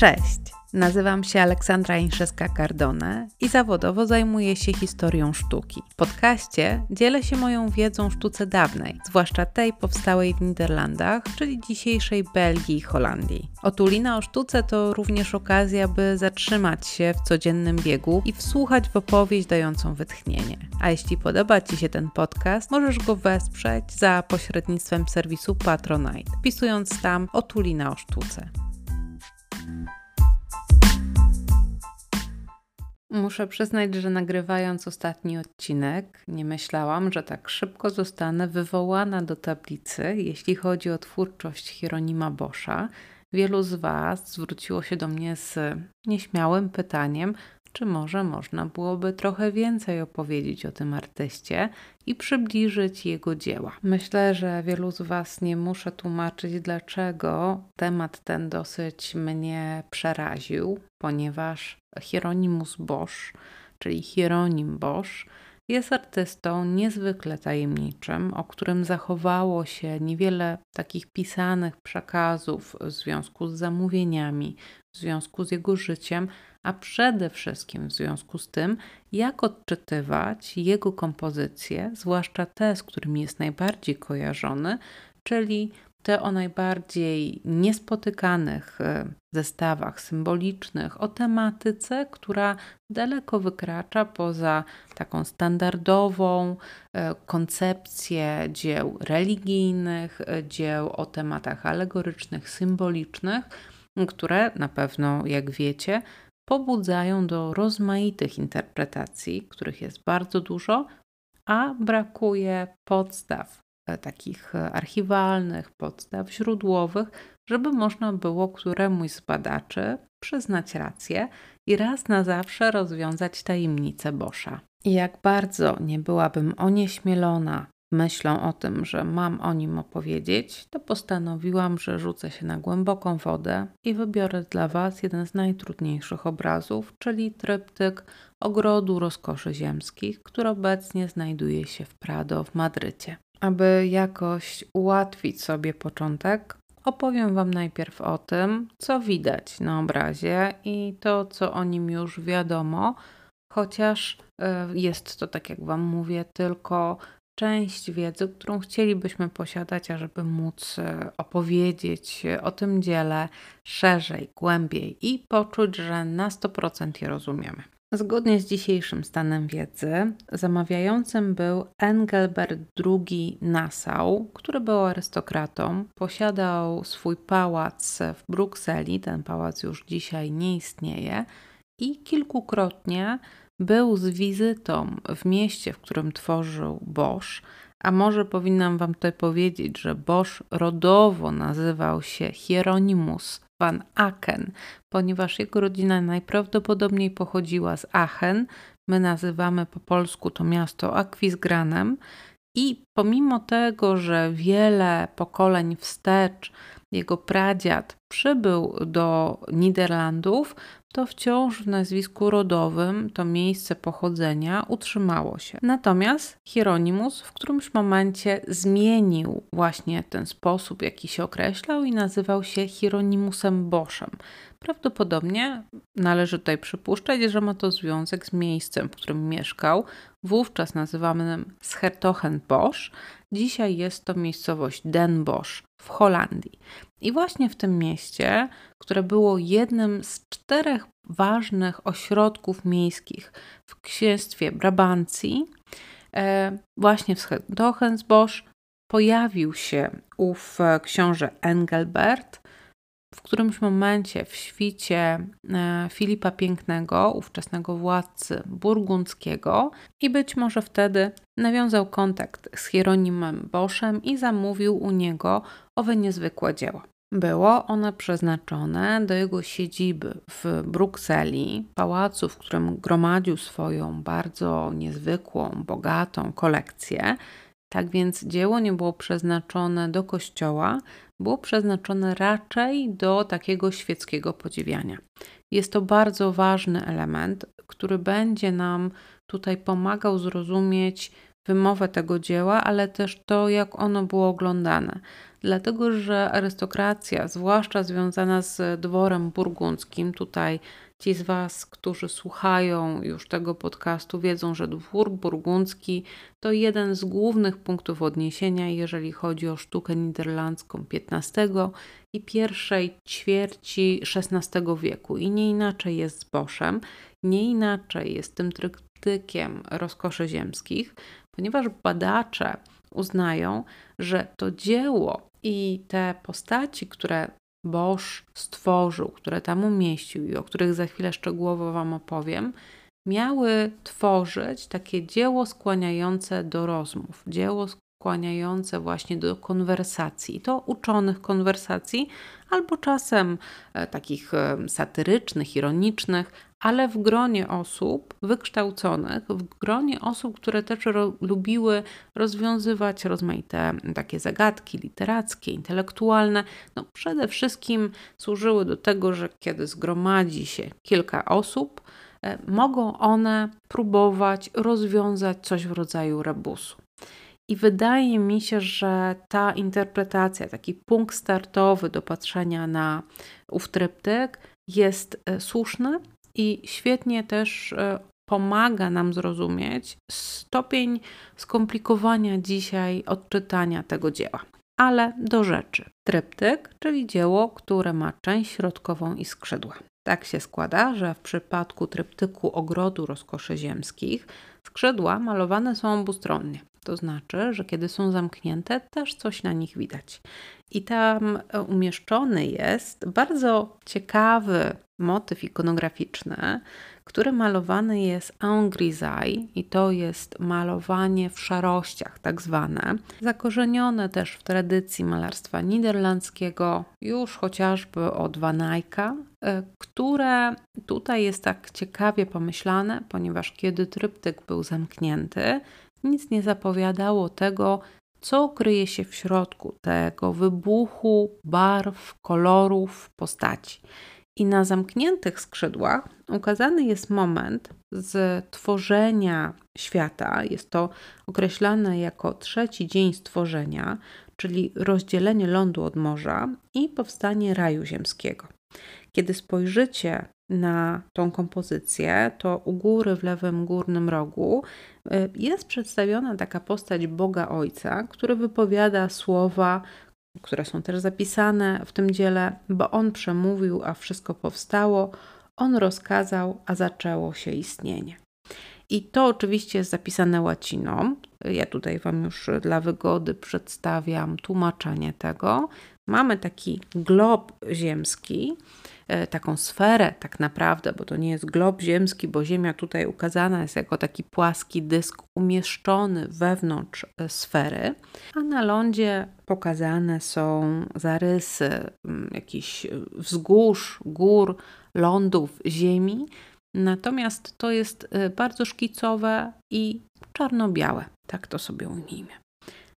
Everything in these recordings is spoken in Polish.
Cześć! Nazywam się Aleksandra Inszewska-Cardone i zawodowo zajmuję się historią sztuki. W podcaście dzielę się moją wiedzą o sztuce dawnej, zwłaszcza tej powstałej w Niderlandach, czyli dzisiejszej Belgii i Holandii. Otulina o sztuce to również okazja, by zatrzymać się w codziennym biegu i wsłuchać w opowieść dającą wytchnienie. A jeśli podoba Ci się ten podcast, możesz go wesprzeć za pośrednictwem serwisu Patronite, wpisując tam Otulina o sztuce. Muszę przyznać, że nagrywając ostatni odcinek, nie myślałam, że tak szybko zostanę wywołana do tablicy, jeśli chodzi o twórczość Hieronima Boscha. Wielu z Was zwróciło się do mnie z nieśmiałym pytaniem, czy może można byłoby trochę więcej opowiedzieć o tym artyście i przybliżyć jego dzieła. Myślę, że wielu z Was nie muszę tłumaczyć, dlaczego temat ten dosyć mnie przeraził, ponieważ Hieronymus Bosch, czyli Hieronim Bosch, jest artystą niezwykle tajemniczym, o którym zachowało się niewiele takich pisanych przekazów w związku z zamówieniami, w związku z jego życiem, a przede wszystkim w związku z tym, jak odczytywać jego kompozycje, zwłaszcza te, z którymi jest najbardziej kojarzony, czyli te o najbardziej niespotykanych e, zestawach symbolicznych, o tematyce, która daleko wykracza poza taką standardową e, koncepcję dzieł religijnych, e, dzieł o tematach alegorycznych, symbolicznych, które na pewno, jak wiecie, pobudzają do rozmaitych interpretacji, których jest bardzo dużo, a brakuje podstaw takich e, archiwalnych, podstaw źródłowych, żeby można było któremuś z badaczy przyznać rację i raz na zawsze rozwiązać tajemnicę Boscha. I jak bardzo nie byłabym onieśmielona myślą o tym, że mam o nim opowiedzieć, to postanowiłam, że rzucę się na głęboką wodę i wybiorę dla Was jeden z najtrudniejszych obrazów, czyli tryptyk Ogrodu Rozkoszy Ziemskich, który obecnie znajduje się w Prado w Madrycie. Aby jakoś ułatwić sobie początek, opowiem Wam najpierw o tym, co widać na obrazie i to, co o nim już wiadomo, chociaż e, jest to, tak jak Wam mówię, tylko część wiedzy, którą chcielibyśmy posiadać, ażeby móc e, opowiedzieć o tym dziele szerzej, głębiej i poczuć, że na 100% je rozumiemy. Zgodnie z dzisiejszym stanem wiedzy, zamawiającym był Engelbert II Nassau, który był arystokratą, posiadał swój pałac w Brukseli, ten pałac już dzisiaj nie istnieje i kilkukrotnie był z wizytą w mieście, w którym tworzył Bosch, a może powinnam Wam tutaj powiedzieć, że Bosch rodowo nazywał się Hieronymus van Aken, ponieważ jego rodzina najprawdopodobniej pochodziła z Aachen. My nazywamy po polsku to miasto Aquisgranem. I pomimo tego, że wiele pokoleń wstecz jego pradziad przybył do Niderlandów, to wciąż w nazwisku rodowym to miejsce pochodzenia utrzymało się. Natomiast Hieronymus w którymś momencie zmienił właśnie ten sposób, jaki się określał i nazywał się Hieronymusem Boszem. Prawdopodobnie należy tutaj przypuszczać, że ma to związek z miejscem, w którym mieszkał, wówczas nazywanym Bosch. Dzisiaj jest to miejscowość Den Bosch w Holandii. I właśnie w tym mieście, które było jednym z czterech ważnych ośrodków miejskich w księstwie Brabancji, e, właśnie w Hertogenbosch pojawił się ów książę Engelbert, w którymś momencie w świcie e, Filipa Pięknego, ówczesnego władcy burgundzkiego, i być może wtedy nawiązał kontakt z Hieronimem Boszem i zamówił u niego owe niezwykłe dzieło. Było one przeznaczone do jego siedziby w Brukseli, pałacu, w którym gromadził swoją bardzo niezwykłą, bogatą kolekcję. Tak więc dzieło nie było przeznaczone do kościoła, było przeznaczone raczej do takiego świeckiego podziwiania. Jest to bardzo ważny element, który będzie nam tutaj pomagał zrozumieć wymowę tego dzieła, ale też to, jak ono było oglądane. Dlatego, że arystokracja, zwłaszcza związana z dworem burgundzkim, tutaj Ci z Was, którzy słuchają już tego podcastu, wiedzą, że dwór burgundzki to jeden z głównych punktów odniesienia, jeżeli chodzi o sztukę niderlandzką XV i pierwszej ćwierci XVI wieku. I nie inaczej jest z Boszem, nie inaczej jest tym tryptykiem rozkoszy ziemskich, ponieważ badacze uznają, że to dzieło i te postaci, które Bosch stworzył, które tam umieścił i o których za chwilę szczegółowo Wam opowiem, miały tworzyć takie dzieło skłaniające do rozmów, dzieło skłaniające właśnie do konwersacji. To uczonych konwersacji, albo czasem e, takich e, satyrycznych, ironicznych, ale w gronie osób wykształconych, w gronie osób, które też ro lubiły rozwiązywać rozmaite takie zagadki literackie, intelektualne, no przede wszystkim służyły do tego, że kiedy zgromadzi się kilka osób, e, mogą one próbować rozwiązać coś w rodzaju rebusu. I wydaje mi się, że ta interpretacja, taki punkt startowy do patrzenia na ów tryptyk jest e, słuszny i świetnie też e, pomaga nam zrozumieć stopień skomplikowania dzisiaj odczytania tego dzieła. Ale do rzeczy. Tryptyk, czyli dzieło, które ma część środkową i skrzydła. Tak się składa, że w przypadku tryptyku Ogrodu Rozkoszy Ziemskich skrzydła malowane są obustronnie. To znaczy, że kiedy są zamknięte, też coś na nich widać. I tam e, umieszczony jest bardzo ciekawy motyw ikonograficzny, który malowany jest en grisaille i to jest malowanie w szarościach, tak zwane, zakorzenione też w tradycji malarstwa niderlandzkiego, już chociażby od Van Eycka, e, które tutaj jest tak ciekawie pomyślane, ponieważ kiedy tryptyk był zamknięty, nic nie zapowiadało tego, co kryje się w środku tego wybuchu barw, kolorów, postaci. I na zamkniętych skrzydłach ukazany jest moment z tworzenia świata. Jest to określane jako trzeci dzień stworzenia, czyli rozdzielenie lądu od morza i powstanie raju ziemskiego. Kiedy spojrzycie na tą kompozycję, to u góry w lewym górnym rogu y, jest przedstawiona taka postać Boga Ojca, który wypowiada słowa, które są też zapisane w tym dziele, bo on przemówił, a wszystko powstało, on rozkazał, a zaczęło się istnienie. I to oczywiście jest zapisane łaciną. Ja tutaj Wam już dla wygody przedstawiam tłumaczenie tego. Mamy taki glob ziemski, taką sferę tak naprawdę, bo to nie jest glob ziemski, bo Ziemia tutaj ukazana jest jako taki płaski dysk umieszczony wewnątrz e, sfery, a na lądzie pokazane są zarysy jakichś wzgórz, gór, lądów Ziemi. Natomiast to jest e, bardzo szkicowe i czarno-białe, tak to sobie ujmijmy.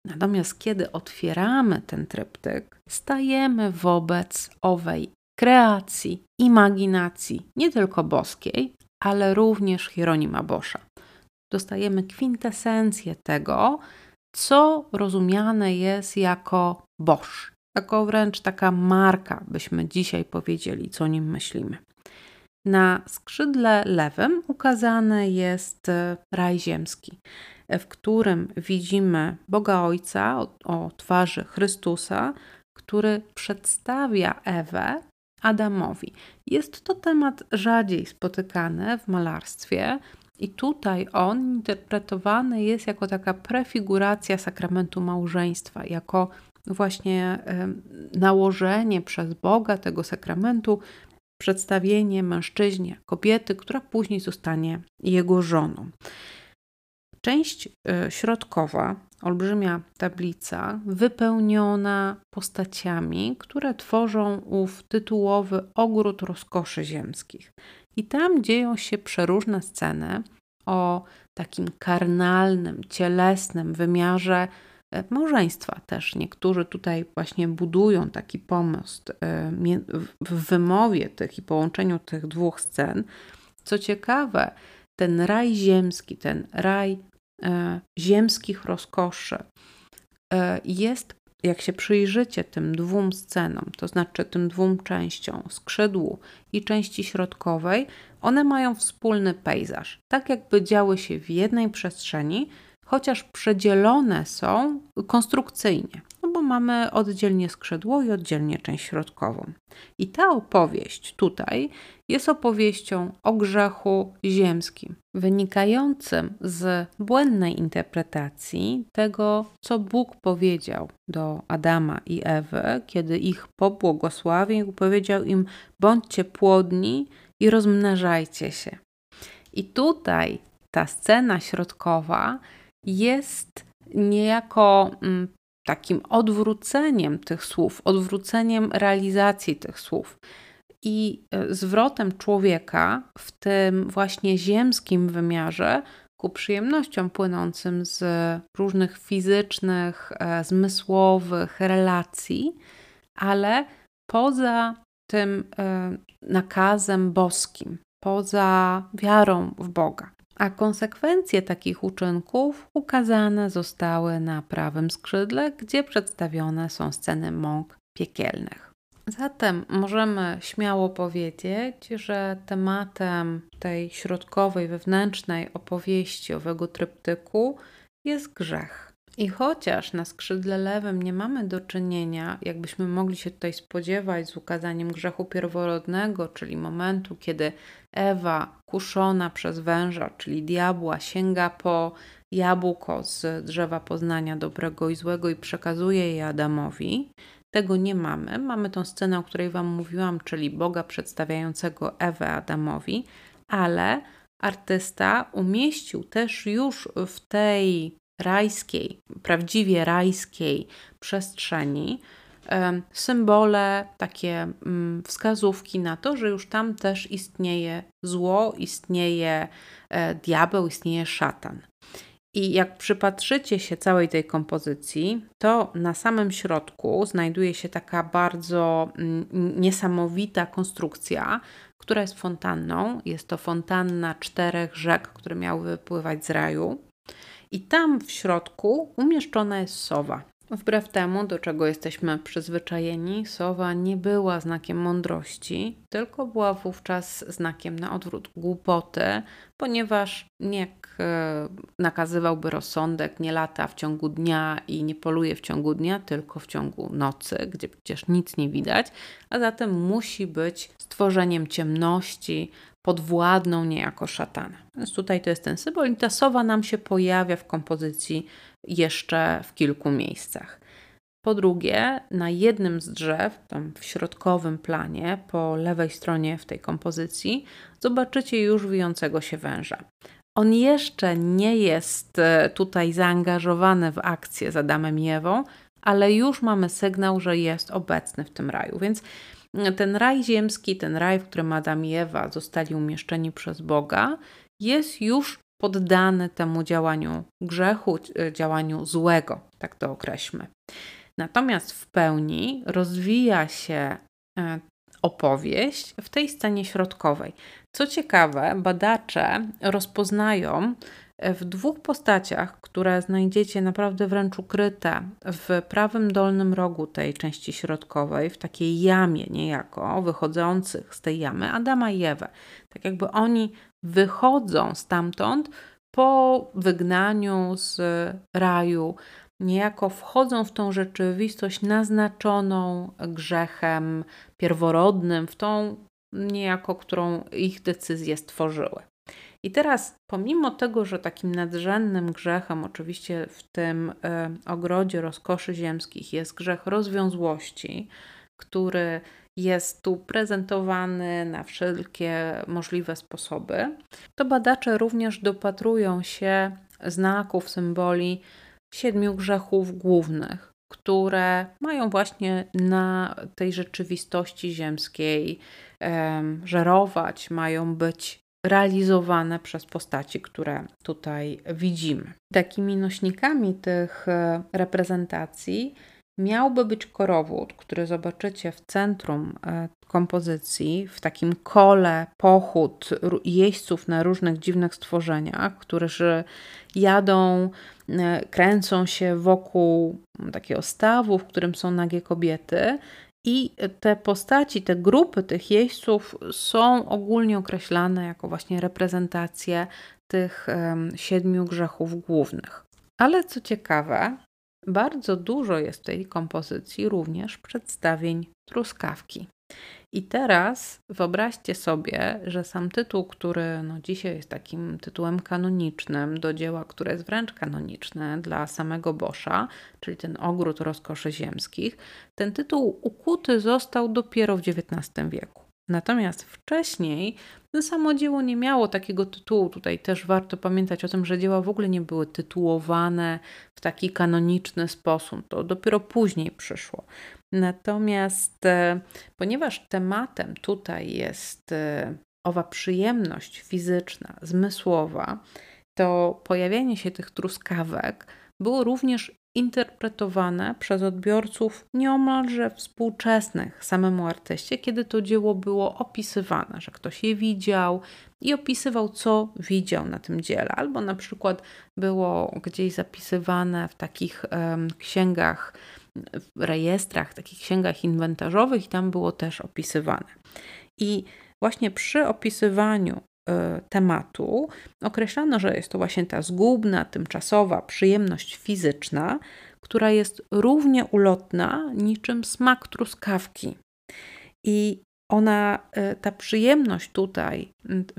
Natomiast kiedy otwieramy ten tryptyk, stajemy wobec owej kreacji, imaginacji, nie tylko boskiej, ale również Hieronima Boscha. Dostajemy kwintesencję tego, co rozumiane jest jako Bosch, jako wręcz taka marka, byśmy dzisiaj powiedzieli, co nim myślimy. Na skrzydle lewym ukazany jest e, raj ziemski, e, w którym widzimy Boga Ojca o, o twarzy Chrystusa, który przedstawia Ewę Adamowi. Jest to temat rzadziej spotykany w malarstwie. I tutaj on interpretowany jest jako taka prefiguracja sakramentu małżeństwa, jako właśnie nałożenie przez Boga tego sakramentu, przedstawienie mężczyźnie kobiety, która później zostanie jego żoną. Część e, środkowa olbrzymia tablica wypełniona postaciami, które tworzą ów tytułowy ogród rozkoszy ziemskich. I tam dzieją się przeróżne sceny o takim karnalnym, cielesnym wymiarze e, małżeństwa też. Niektórzy tutaj właśnie budują taki pomost e, w wymowie tych i połączeniu tych dwóch scen. Co ciekawe, ten raj ziemski, ten raj ziemskich rozkoszy e, jest, jak się przyjrzycie tym dwóm scenom, to znaczy tym dwóm częściom, skrzydłu i części środkowej, one mają wspólny pejzaż. Tak jakby działy się w jednej przestrzeni, chociaż przedzielone są konstrukcyjnie, bo mamy oddzielnie skrzydło i oddzielnie część środkową. I ta opowieść tutaj jest opowieścią o grzechu ziemskim, wynikającym z błędnej interpretacji tego, co Bóg powiedział do Adama i Ewy, kiedy ich pobłogosławił, powiedział im: bądźcie płodni i rozmnażajcie się. I tutaj ta scena środkowa jest niejako mm, takim odwróceniem tych słów, odwróceniem realizacji tych słów. I e, zwrotem człowieka w tym właśnie ziemskim wymiarze ku przyjemnościom płynącym z różnych fizycznych, e, zmysłowych relacji, ale poza tym e, nakazem boskim, poza wiarą w Boga a konsekwencje takich uczynków ukazane zostały na prawym skrzydle, gdzie przedstawione są sceny mąk piekielnych. Zatem możemy śmiało powiedzieć, że tematem tej środkowej, wewnętrznej opowieści owego tryptyku jest grzech. I chociaż na skrzydle lewym nie mamy do czynienia, jakbyśmy mogli się tutaj spodziewać, z ukazaniem grzechu pierworodnego, czyli momentu, kiedy Ewa, kuszona przez węża, czyli diabła, sięga po jabłko z drzewa poznania dobrego i złego i przekazuje je Adamowi, tego nie mamy. Mamy tą scenę, o której Wam mówiłam, czyli Boga przedstawiającego Ewę Adamowi, ale artysta umieścił też już w tej rajskiej, prawdziwie rajskiej przestrzeni, symbole, takie mm, wskazówki na to, że już tam też istnieje zło, istnieje e, diabeł, istnieje szatan. I jak przypatrzycie się całej tej kompozycji, to na samym środku znajduje się taka bardzo mm, niesamowita konstrukcja, która jest fontanną. Jest to fontanna czterech rzek, które miały wypływać z raju. I tam w środku umieszczona jest sowa. Wbrew temu, do czego jesteśmy przyzwyczajeni, sowa nie była znakiem mądrości, tylko była wówczas znakiem na odwrót głupoty, ponieważ jak e, nakazywałby rozsądek, nie lata w ciągu dnia i nie poluje w ciągu dnia, tylko w ciągu nocy, gdzie przecież nic nie widać, a zatem musi być stworzeniem ciemności, podwładną niejako szatana. Więc tutaj to jest ten symbol i ta sowa nam się pojawia w kompozycji jeszcze w kilku miejscach. Po drugie, na jednym z drzew, tam w środkowym planie, po lewej stronie w tej kompozycji, zobaczycie już wijącego się węża. On jeszcze nie jest e, tutaj zaangażowany w akcję z Adamem i ale już mamy sygnał, że jest obecny w tym raju. Więc ten raj ziemski, ten raj, w którym Adam i Ewa zostali umieszczeni przez Boga, jest już poddany temu działaniu grzechu, e, działaniu złego, tak to określmy. Natomiast w pełni rozwija się e, opowieść w tej scenie środkowej. Co ciekawe, badacze rozpoznają w dwóch postaciach, które znajdziecie naprawdę wręcz ukryte w prawym dolnym rogu tej części środkowej, w takiej jamie niejako, wychodzących z tej jamy, Adama i Ewę. Tak jakby oni wychodzą stamtąd po wygnaniu z raju, niejako wchodzą w tą rzeczywistość naznaczoną grzechem pierworodnym, w tą niejako, którą ich decyzje stworzyły. I teraz, pomimo tego, że takim nadrzędnym grzechem, oczywiście w tym y, ogrodzie rozkoszy ziemskich, jest grzech rozwiązłości, który jest tu prezentowany na wszelkie możliwe sposoby, to badacze również dopatrują się znaków, symboli siedmiu grzechów głównych, które mają właśnie na tej rzeczywistości ziemskiej żerować, mają być realizowane przez postaci, które tutaj widzimy. Takimi nośnikami tych e, reprezentacji miałby być korowód, który zobaczycie w centrum e, kompozycji, w takim kole, pochód jeźdźców na różnych dziwnych stworzeniach, którzy jadą, e, kręcą się wokół takiego stawu, w którym są nagie kobiety. I te postaci, te grupy tych jeźdźców są ogólnie określane jako właśnie reprezentacje tych siedmiu grzechów głównych. Ale co ciekawe, bardzo dużo jest w tej kompozycji również przedstawień truskawki. I teraz wyobraźcie sobie, że sam tytuł, który no dzisiaj jest takim tytułem kanonicznym do dzieła, które jest wręcz kanoniczne dla samego Boscha, czyli ten ogród rozkoszy ziemskich, ten tytuł ukuty został dopiero w XIX wieku. Natomiast wcześniej samo dzieło nie miało takiego tytułu. Tutaj też warto pamiętać o tym, że dzieła w ogóle nie były tytułowane w taki kanoniczny sposób. To dopiero później przyszło. Natomiast e, ponieważ tematem tutaj jest e, owa przyjemność fizyczna, zmysłowa, to pojawianie się tych truskawek było również interpretowane przez odbiorców nieomalże współczesnych samemu artyście, kiedy to dzieło było opisywane, że ktoś je widział i opisywał, co widział na tym dziele, albo na przykład było gdzieś zapisywane w takich um, księgach, w rejestrach, takich księgach inwentarzowych, i tam było też opisywane. I właśnie przy opisywaniu E, tematu określano, że jest to właśnie ta zgubna, tymczasowa przyjemność fizyczna, która jest równie ulotna niczym smak truskawki. I ona, e, ta przyjemność tutaj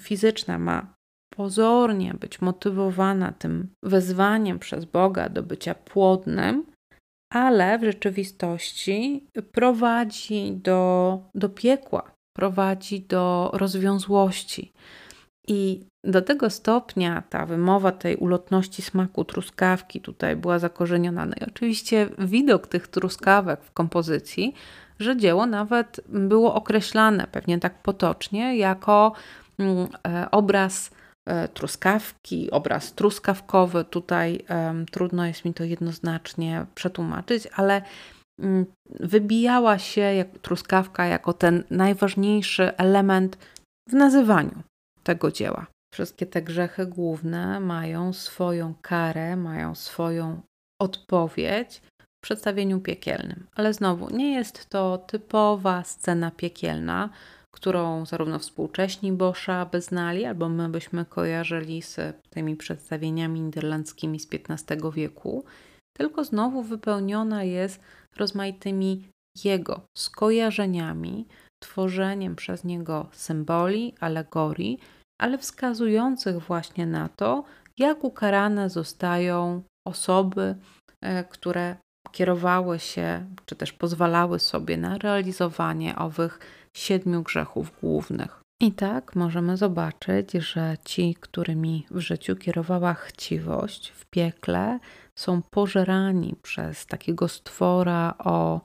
fizyczna ma pozornie być motywowana tym wezwaniem przez Boga do bycia płodnym, ale w rzeczywistości prowadzi do, do piekła, prowadzi do rozwiązłości. I do tego stopnia ta wymowa tej ulotności smaku truskawki tutaj była zakorzeniona. No i oczywiście widok tych truskawek w kompozycji, że dzieło nawet było określane, pewnie tak potocznie, jako mm, e, obraz truskawki, obraz truskawkowy. Tutaj trudno jest mi to jednoznacznie przetłumaczyć, ale mm, wybijała się jak truskawka jako ten najważniejszy element w nazywaniu tego dzieła. Wszystkie te grzechy główne mają swoją karę, mają swoją odpowiedź w przedstawieniu piekielnym. Ale znowu, nie jest to typowa scena piekielna, którą zarówno współcześni Boscha by znali, albo my byśmy kojarzyli z tymi przedstawieniami niderlandzkimi z XV wieku, tylko znowu wypełniona jest rozmaitymi jego skojarzeniami, tworzeniem przez niego symboli, alegorii, ale wskazujących właśnie na to, jak ukarane zostają osoby, e, które kierowały się, czy też pozwalały sobie na realizowanie owych siedmiu grzechów głównych. I tak możemy zobaczyć, że ci, którymi w życiu kierowała chciwość, w piekle są pożerani przez takiego stwora o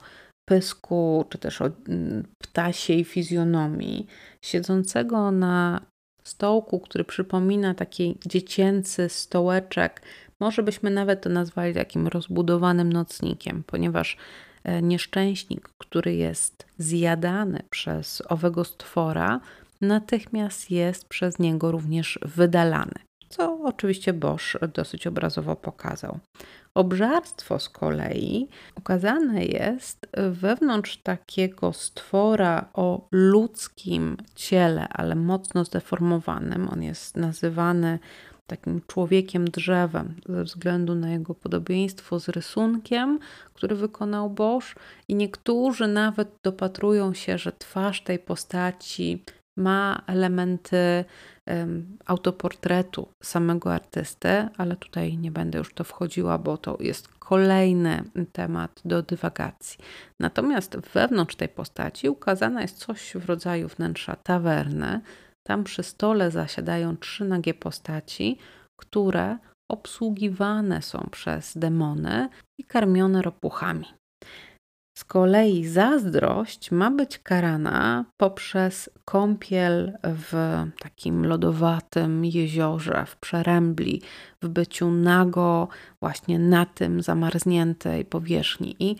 pysku, czy też o mm, ptasiej fizjonomii, siedzącego na stołku, który przypomina taki dziecięcy stołeczek. Może byśmy nawet to nazwali takim rozbudowanym nocnikiem, ponieważ nieszczęśnik, który jest zjadany przez owego stwora, natychmiast jest przez niego również wydalany, co oczywiście Bosch dosyć obrazowo pokazał. Obżarstwo z kolei ukazane jest wewnątrz takiego stwora o ludzkim ciele, ale mocno zdeformowanym. On jest nazywany takim człowiekiem drzewem ze względu na jego podobieństwo z rysunkiem, który wykonał Bosch i niektórzy nawet dopatrują się, że twarz tej postaci ma elementy autoportretu samego artysty, ale tutaj nie będę już to wchodziła, bo to jest kolejny temat do dywagacji. Natomiast wewnątrz tej postaci ukazana jest coś w rodzaju wnętrza tawerny. Tam przy stole zasiadają trzy nagie postaci, które obsługiwane są przez demony i karmione ropuchami. Z kolei zazdrość ma być karana poprzez kąpiel w takim lodowatym jeziorze, w przerębli, w byciu nago, właśnie na tym zamarzniętej powierzchni. I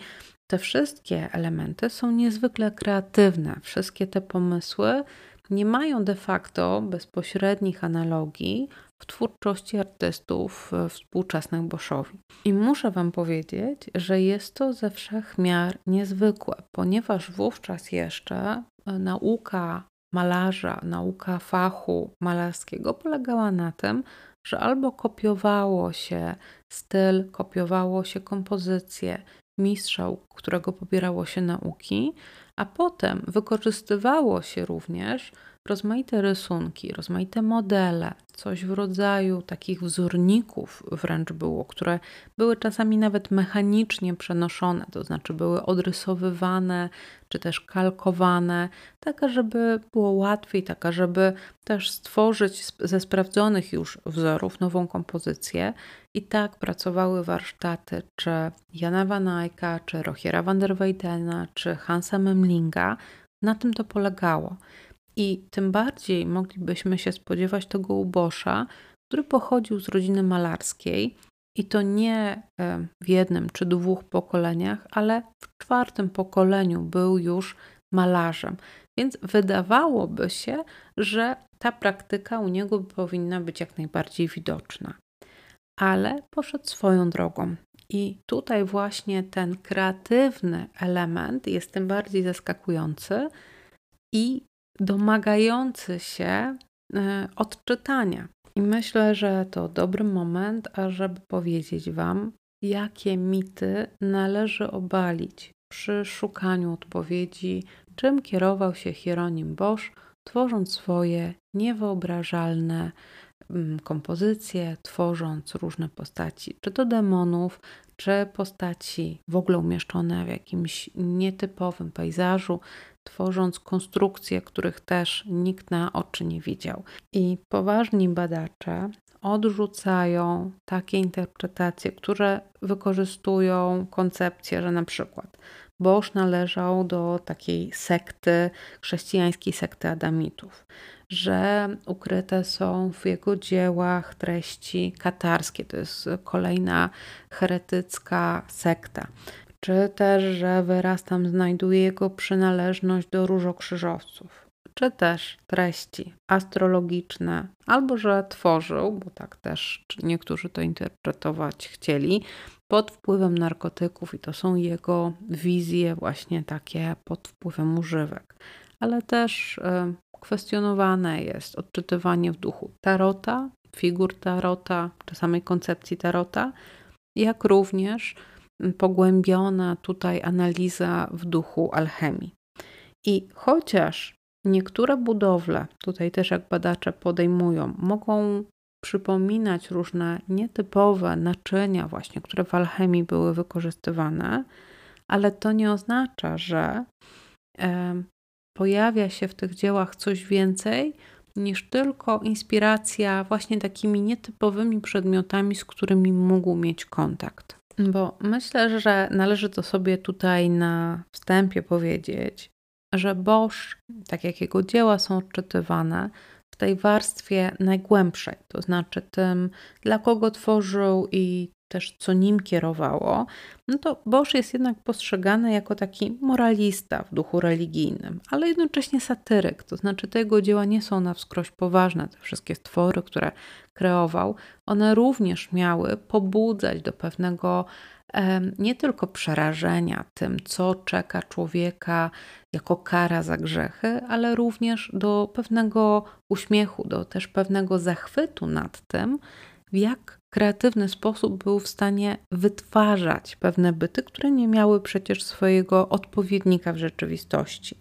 te wszystkie elementy są niezwykle kreatywne. Wszystkie te pomysły nie mają de facto bezpośrednich analogii w twórczości artystów e, współczesnych Boschowi. I muszę Wam powiedzieć, że jest to ze wszech miar niezwykłe, ponieważ wówczas jeszcze e, nauka malarza, nauka fachu malarskiego polegała na tym, że albo kopiowało się styl, kopiowało się kompozycję mistrza, którego pobierało się nauki, a potem wykorzystywało się również rozmaite rysunki, rozmaite modele, coś w rodzaju takich wzorników wręcz było, które były czasami nawet mechanicznie przenoszone, to znaczy były odrysowywane czy też kalkowane, taka, żeby było łatwiej, taka, żeby też stworzyć ze sprawdzonych już wzorów nową kompozycję. I tak pracowały warsztaty czy Jana Van Eycka, czy Rochiera van der Weydena, czy Hansa Memlinga. Na tym to polegało. I tym bardziej moglibyśmy się spodziewać tego ubosza, który pochodził z rodziny malarskiej i to nie e, w jednym czy dwóch pokoleniach, ale w czwartym pokoleniu był już malarzem. Więc wydawałoby się, że ta praktyka u niego powinna być jak najbardziej widoczna. Ale poszedł swoją drogą. I tutaj właśnie ten kreatywny element jest tym bardziej zaskakujący i domagający się e, odczytania. I myślę, że to dobry moment, ażeby powiedzieć Wam, jakie mity należy obalić przy szukaniu odpowiedzi, czym kierował się Hieronim Bosch, tworząc swoje niewyobrażalne mm, kompozycje, tworząc różne postaci, czy to demonów, czy postaci w ogóle umieszczone w jakimś nietypowym pejzażu, tworząc konstrukcje, których też nikt na oczy nie widział. I poważni badacze odrzucają takie interpretacje, które wykorzystują koncepcję, że na przykład Bosch należał do takiej sekty, chrześcijańskiej sekty Adamitów, że ukryte są w jego dziełach treści katarskie, to jest kolejna heretycka sekta, czy też, że wyraz tam znajduje jego przynależność do różokrzyżowców, czy też treści astrologiczne, albo że tworzył, bo tak też niektórzy to interpretować chcieli, pod wpływem narkotyków i to są jego wizje właśnie takie pod wpływem używek. Ale też y, kwestionowane jest odczytywanie w duchu tarota, figur tarota, czy samej koncepcji tarota, jak również pogłębiona tutaj analiza w duchu alchemii. I chociaż niektóre budowle, tutaj też jak badacze podejmują, mogą przypominać różne nietypowe naczynia, właśnie, które w alchemii były wykorzystywane, ale to nie oznacza, że e, pojawia się w tych dziełach coś więcej niż tylko inspiracja właśnie takimi nietypowymi przedmiotami, z którymi mógł mieć kontakt. Bo myślę, że należy to sobie tutaj na wstępie powiedzieć, że Bosch, tak jak jego dzieła są odczytywane, w tej warstwie najgłębszej, to znaczy tym, dla kogo tworzył i też co nim kierowało, no to Bosch jest jednak postrzegany jako taki moralista w duchu religijnym, ale jednocześnie satyryk, to znaczy te jego dzieła nie są na wskroś poważne, te wszystkie stwory, które kreował, one również miały pobudzać do pewnego nie tylko przerażenia tym, co czeka człowieka jako kara za grzechy, ale również do pewnego uśmiechu, do też pewnego zachwytu nad tym, w jak kreatywny sposób był w stanie wytwarzać pewne byty, które nie miały przecież swojego odpowiednika w rzeczywistości.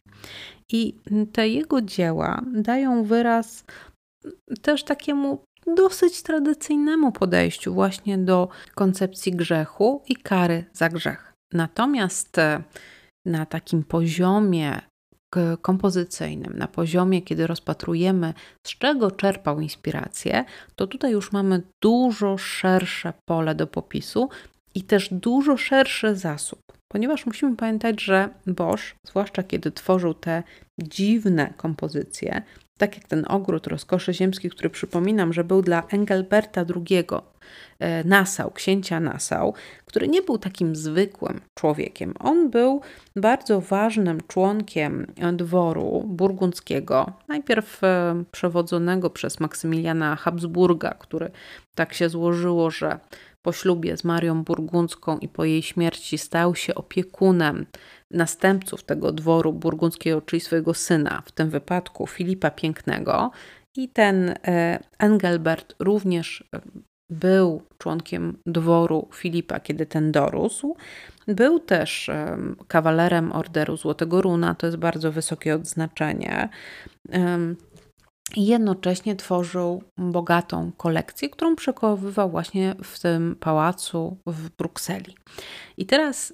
I te jego dzieła dają wyraz też takiemu dosyć tradycyjnemu podejściu właśnie do koncepcji grzechu i kary za grzech. Natomiast na takim poziomie kompozycyjnym, na poziomie, kiedy rozpatrujemy, z czego czerpał inspirację, to tutaj już mamy dużo szersze pole do popisu i też dużo szerszy zasób. ponieważ musimy pamiętać, że Bosch, zwłaszcza kiedy tworzył te dziwne kompozycje, tak jak ten ogród rozkoszy ziemski, który przypominam, że był dla Engelberta II e, Nassau, księcia Nassau, który nie był takim zwykłym człowiekiem. On był bardzo ważnym członkiem dworu burgundzkiego, najpierw e, przewodzonego przez Maksymiliana Habsburga, który tak się złożyło, że po ślubie z Marią Burgundzką i po jej śmierci stał się opiekunem następców tego dworu burgundzkiego, czyli swojego syna, w tym wypadku Filipa Pięknego. I ten e, Engelbert również e, był członkiem dworu Filipa, kiedy ten dorósł. Był też e, kawalerem Orderu Złotego Runa, to jest bardzo wysokie odznaczenie i jednocześnie tworzył bogatą kolekcję, którą przechowywał właśnie w tym pałacu w Brukseli. I teraz,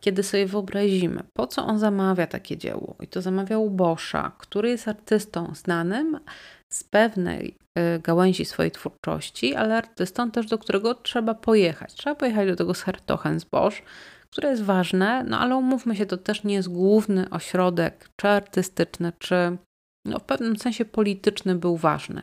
kiedy sobie wyobrazimy, po co on zamawia takie dzieło, i to zamawiał Boscha, który jest artystą znanym z pewnej e, gałęzi swojej twórczości, ale artystą też, do którego trzeba pojechać. Trzeba pojechać do tego Bosch, które jest ważne, no ale umówmy się, to też nie jest główny ośrodek, czy artystyczny, czy no, w pewnym sensie polityczny był ważny.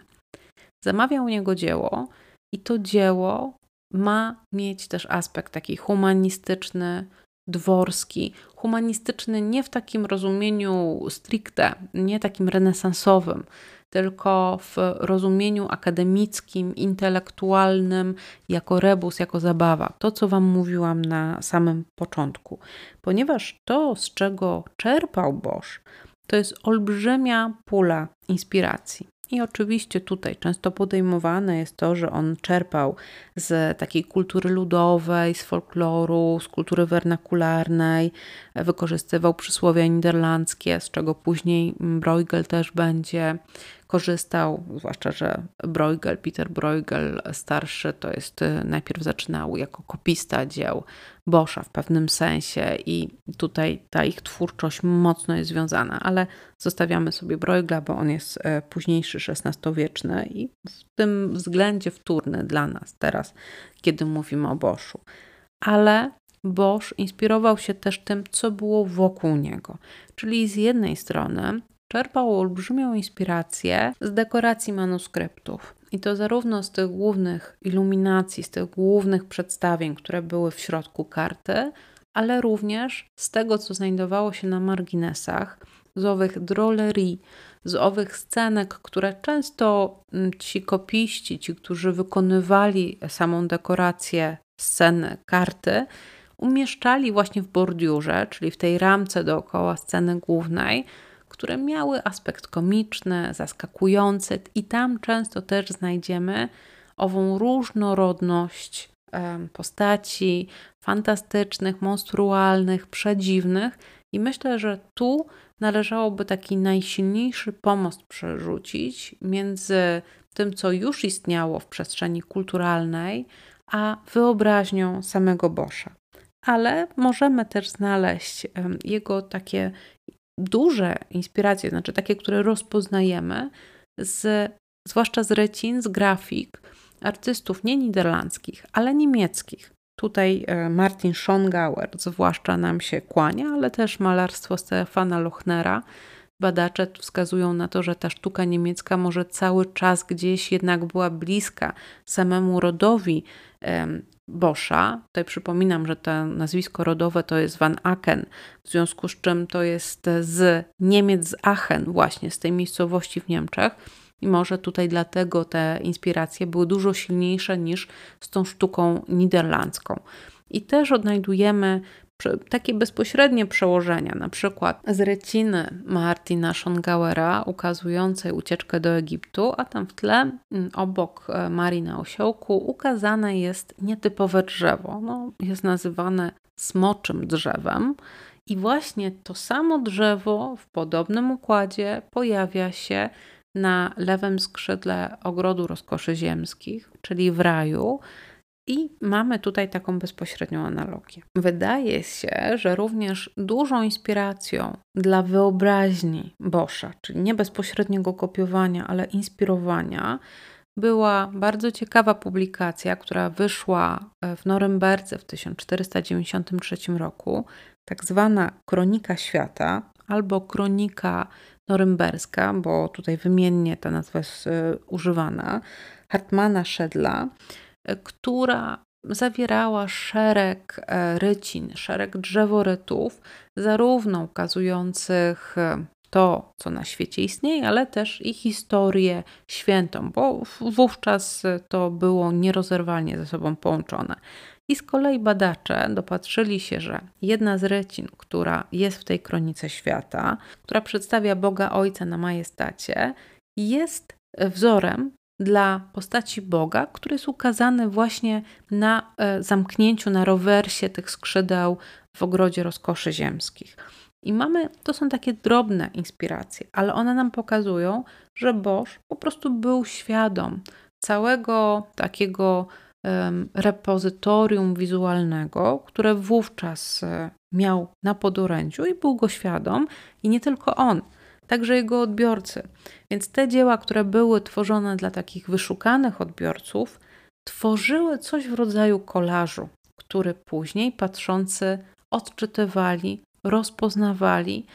Zamawiał u niego dzieło i to dzieło ma mieć też aspekt taki humanistyczny, dworski. Humanistyczny nie w takim rozumieniu stricte, nie takim renesansowym, tylko w rozumieniu akademickim, intelektualnym, jako rebus, jako zabawa. To, co Wam mówiłam na samym początku. Ponieważ to, z czego czerpał Bosch, to jest olbrzymia pula inspiracji. I oczywiście tutaj często podejmowane jest to, że on czerpał z takiej kultury ludowej, z folkloru, z kultury wernakularnej, wykorzystywał przysłowia niderlandzkie, z czego później Bruegel też będzie korzystał, zwłaszcza, że Bruegel, Peter Bruegel starszy, to jest y, najpierw zaczynał jako kopista dzieł Boscha w pewnym sensie i tutaj ta ich twórczość mocno jest związana, ale zostawiamy sobie Bruegla, bo on jest y, późniejszy, XVI-wieczny i w tym względzie wtórny dla nas teraz, kiedy mówimy o Boschu. Ale Bosch inspirował się też tym, co było wokół niego. Czyli z jednej strony czerpał olbrzymią inspirację z dekoracji manuskryptów. I to zarówno z tych głównych iluminacji, z tych głównych przedstawień, które były w środku karty, ale również z tego, co znajdowało się na marginesach, z owych drolerii, z owych scenek, które często mm, ci kopiści, ci, którzy wykonywali samą dekorację sceny karty, umieszczali właśnie w bordiurze, czyli w tej ramce dookoła sceny głównej, które miały aspekt komiczny, zaskakujący, i tam często też znajdziemy ową różnorodność postaci fantastycznych, monstrualnych, przedziwnych. I myślę, że tu należałoby taki najsilniejszy pomost przerzucić między tym, co już istniało w przestrzeni kulturalnej, a wyobraźnią samego Boscha. Ale możemy też znaleźć jego takie duże inspiracje, znaczy takie, które rozpoznajemy, z, zwłaszcza z recin, z grafik artystów nie niderlandzkich, ale niemieckich. Tutaj e, Martin Schongauer zwłaszcza nam się kłania, ale też malarstwo Stefana Lochnera. Badacze wskazują na to, że ta sztuka niemiecka może cały czas gdzieś jednak była bliska samemu rodowi Boscha. Tutaj przypominam, że to nazwisko rodowe to jest Van Aken, w związku z czym to jest z Niemiec, z Aachen, właśnie z tej miejscowości w Niemczech. I może tutaj dlatego te inspiracje były dużo silniejsze niż z tą sztuką niderlandzką. I też odnajdujemy takie bezpośrednie przełożenia, na przykład z reciny Martina Schongauera ukazującej ucieczkę do Egiptu, a tam w tle mm, obok e, Marii na osiołku ukazane jest nietypowe drzewo. No, jest nazywane smoczym drzewem. I właśnie to samo drzewo w podobnym układzie pojawia się na lewym skrzydle ogrodu rozkoszy ziemskich, czyli w raju, i mamy tutaj taką bezpośrednią analogię. Wydaje się, że również dużą inspiracją dla wyobraźni Boscha, czyli nie bezpośredniego kopiowania, ale inspirowania, była bardzo ciekawa publikacja, która wyszła e, w Norymberdze w 1493 roku, tak zwana Kronika Świata albo Kronika Norymberska, bo tutaj wymiennie ta nazwa jest e, używana, Hartmana Szedla, która zawierała szereg rycin, szereg drzeworytów, zarówno ukazujących to, co na świecie istnieje, ale też i historię świętą, bo wówczas to było nierozerwalnie ze sobą połączone. I z kolei badacze dopatrzyli się, że jedna z recin, która jest w tej kronice świata, która przedstawia Boga Ojca na majestacie, jest wzorem dla postaci Boga, który jest ukazany właśnie na e, zamknięciu, na rowersie tych skrzydeł w ogrodzie rozkoszy ziemskich. I mamy, to są takie drobne inspiracje, ale one nam pokazują, że Bosch po prostu był świadom całego takiego um, repozytorium wizualnego, które wówczas e, miał na podorędziu i był go świadom, i nie tylko on, także jego odbiorcy. Więc te dzieła, które były tworzone dla takich wyszukanych odbiorców, tworzyły coś w rodzaju kolażu, który później patrzący odczytywali, rozpoznawali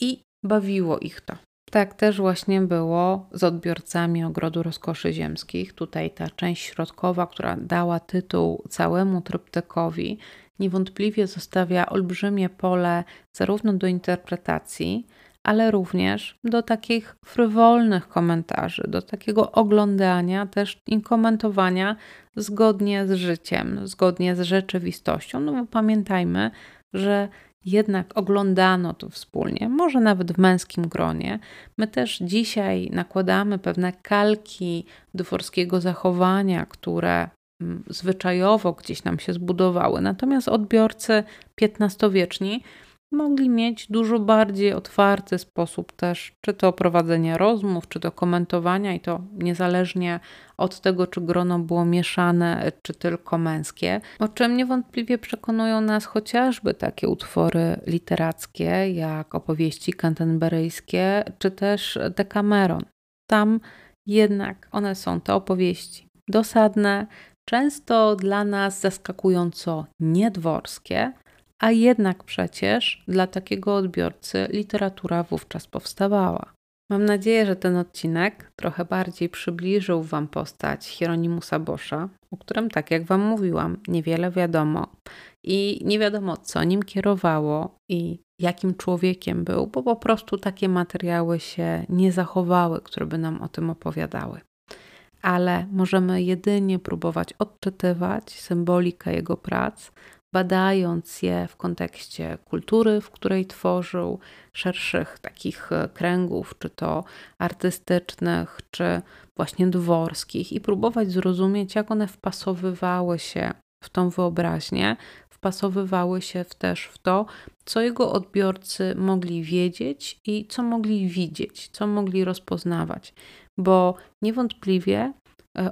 i bawiło ich to. Tak też właśnie było z odbiorcami Ogrodu Rozkoszy Ziemskich. Tutaj ta część środkowa, która dała tytuł całemu tryptykowi, niewątpliwie zostawia olbrzymie pole zarówno do interpretacji, ale również do takich frywolnych komentarzy, do takiego oglądania też i komentowania zgodnie z życiem, zgodnie z rzeczywistością. No bo pamiętajmy, że jednak oglądano to wspólnie, może nawet w męskim gronie. My też dzisiaj nakładamy pewne kalki dworskiego zachowania, które mm, zwyczajowo gdzieś nam się zbudowały. Natomiast odbiorcy XV-wieczni mogli mieć dużo bardziej otwarty sposób też, czy to prowadzenia rozmów, czy to komentowania, i to niezależnie od tego, czy grono było mieszane, czy tylko męskie, o czym niewątpliwie przekonują nas chociażby takie utwory literackie, jak opowieści kantenberyjskie, czy też Decameron. Tam jednak one są te opowieści dosadne, często dla nas zaskakująco niedworskie, a jednak przecież dla takiego odbiorcy literatura wówczas powstawała. Mam nadzieję, że ten odcinek trochę bardziej przybliżył Wam postać Hieronimusa Boscha, o którym, tak jak Wam mówiłam, niewiele wiadomo i nie wiadomo, co nim kierowało i jakim człowiekiem był, bo po prostu takie materiały się nie zachowały, które by nam o tym opowiadały. Ale możemy jedynie próbować odczytywać symbolikę jego prac, badając je w kontekście kultury, w której tworzył, szerszych takich e, kręgów, czy to artystycznych, czy właśnie dworskich, i próbować zrozumieć, jak one wpasowywały się w tą wyobraźnię, wpasowywały się też w to, co jego odbiorcy mogli wiedzieć i co mogli widzieć, co mogli rozpoznawać, bo niewątpliwie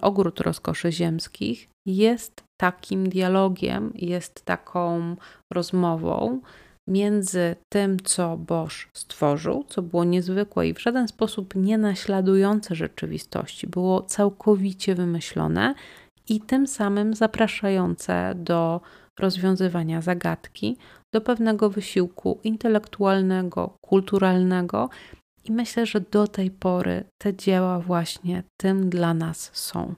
ogród rozkoszy ziemskich jest takim dialogiem, jest taką rozmową między tym, co Bosch stworzył, co było niezwykłe i w żaden sposób nie naśladujące rzeczywistości, było całkowicie wymyślone i tym samym zapraszające do rozwiązywania zagadki, do pewnego wysiłku intelektualnego, kulturalnego. I myślę, że do tej pory te dzieła właśnie tym dla nas są.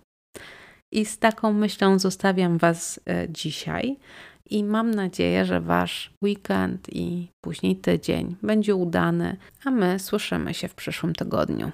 I z taką myślą zostawiam Was e, dzisiaj i mam nadzieję, że Wasz weekend i później tydzień będzie udany, a my słyszymy się w przyszłym tygodniu.